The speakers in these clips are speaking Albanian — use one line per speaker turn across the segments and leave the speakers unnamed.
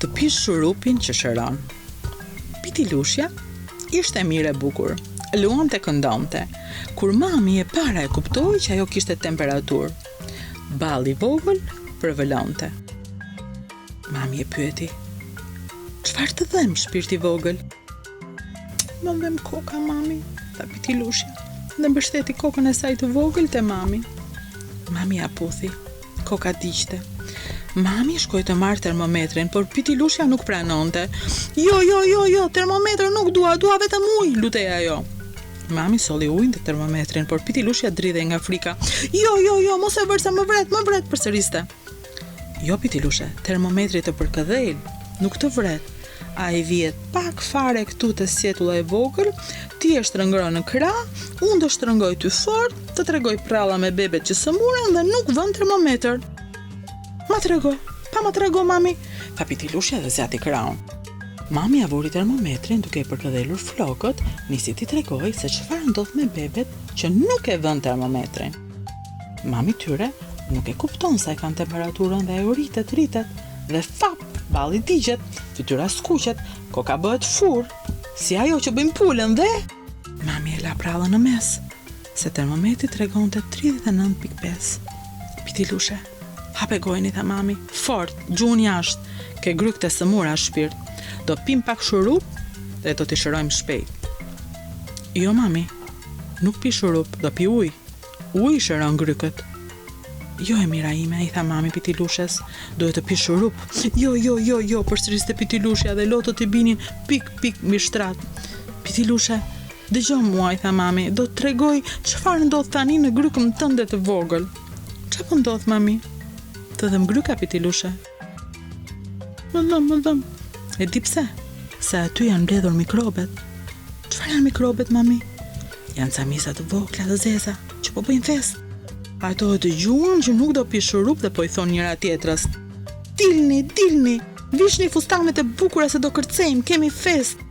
Të pish shurupin që shëron. Pitilushja ishte mirë e bukur. Luante këndonte. Kur mami e pa e kuptoi që ajo kishte temperaturë. Balli i vogël përvëlonte. Mami e pyeti. Çfarë të dhemb shpirt i vogël? Më dhemb koka mami, tha Pitilushja. Dhe mbështeti kokën e saj të vogël te mami. Mami ia puthi. Koka digjte. Mami shkoi të marrë termometrin, por Pitilushja nuk pranonte. Jo, jo, jo, jo, termometër nuk dua, dua vetëm ujë, lutej ajo. Mami solli ujin dhe termometrin, por Pitilushja dridhej nga frika. Jo, jo, jo, mos e vër se më vret, më vret, përsëriste. Jo, Pitilushe, termometri të përkëdhel, nuk të vret. Ai vihet pak fare këtu te sjetulla e vogël, ti e shtrëngon në krah, unë do shtrëngoj ty fort, të tregoj përralla me bebet që sëmuren dhe nuk vënë termometër. Ma trego, pa ma trego mami, tha Pitilushja dhe zgjati krahun. Mami ia vuri termometrin duke i përkëdhelur flokët, nisi t'i tregojë se çfarë ndodh me bebet që nuk e vënë termometrin. Mami i tyre nuk e kupton sa e kanë temperaturën dhe u rritet, rritet, dhe fap, Balli digjet, fytyra skuqet, koka bëhet furrë, si ajo që bëjmë pulën dhe... Mami e la përrallën në mes, se termometri tregonte 39.5. Pitilushe, hape gojën i tha mami, fort, gjuhën jashtë, ke grykët e sëmura shpirt, do pimë pak shurup dhe do t'i shërojmë shpejt. Jo mami, nuk pi shurup, do pi ujë. Uji i shëron grykët. Jo e mira ime, i tha mami Pitilushes, duhet të pish shurup. Jo, jo, jo, jo, përsëriste Pitilushja dhe lotët i binin pik, pik, mbi shtrat. Pitilushe, dëgjo mua, i tha mami, do të tregoj çfarë ndodh tani në grykën tënde të vogël. Ça po ndodh, mami? Të dhemb gryka, Pitilushe. Më dhemb, më dhemb. E di pse? Se aty janë mbledhur mikrobet. Çfarë janë mikrobet, mami? Janë ca miza të vogla të zeza që po bëjnë festë. Ato e dëgjuan që nuk do pish shurup dhe po i thonë njëra tjetrës. Dilni, dilni. Vishni fustanet e bukura se do kërcejmë, kemi festë.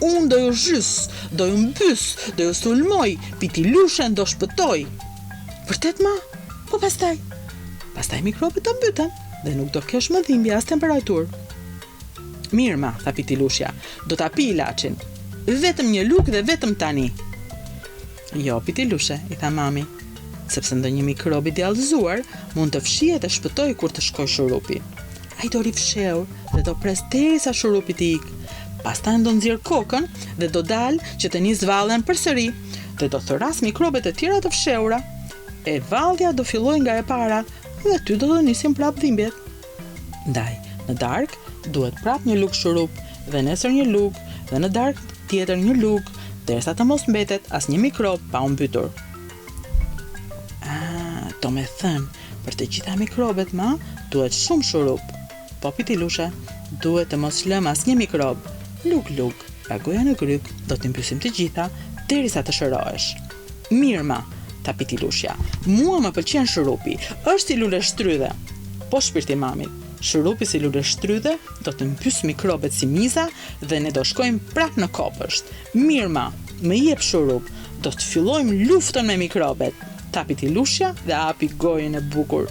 Unë do ju zhys, do ju mbys, do ju sulmoj, Pitilushen do shpëtoj. Vërtet ma? Po pastaj? Pastaj mikrobet do mbyten dhe nuk do kesh më dhimbje as temperaturë. Mirë ma, tha Pitilushja, do ta pi ilaçin. Vetëm një lugë dhe vetëm tani. Jo, pitilushe, i tha mami, sepse ndonjë mikrob i djallëzuar mund të fshihet e shpëtojë kur të shkojë shurupi. Ai do rri fshehur dhe do presë derisa shurupi të ikë. Pastaj do nxjerrë kokën dhe do dalë që të nisë vallen përsëri dhe do thërrasë mikrobet e tjera të fshehura. E vallja do fillojë nga e para dhe ty do të nisin prapë dhimbjet. Ndaj, në darkë, duhet prapë një lugë shurup, dhe nesër një lugë, dhe në darkë tjetër një lugë, derisa të mos mbetet asnjë mikrob pa u mbytur. Ah, domethënë, për të gjitha mikrobet, ma, duhet shumë shurup. Po, pitilushe, duhet të mos lëmë asnjë mikrob. Lugë, lugë, pa goja në grykë, do t'i mbysim të gjitha, derisa të shërohesh. Mirë ma, tha Pitilushja, mua më pëlqen shurupi, është si luleshtrydhe. Po, shpirt i mamit, shurupi si luleshtrydhe do të mbysë mikrobet si miza dhe ne do shkojmë prapë në kopësht. Mirë ma, më jep shurup, do të fillojmë luftën me mikrobet, tha Pitilushja dhe hapi gojën e bukur.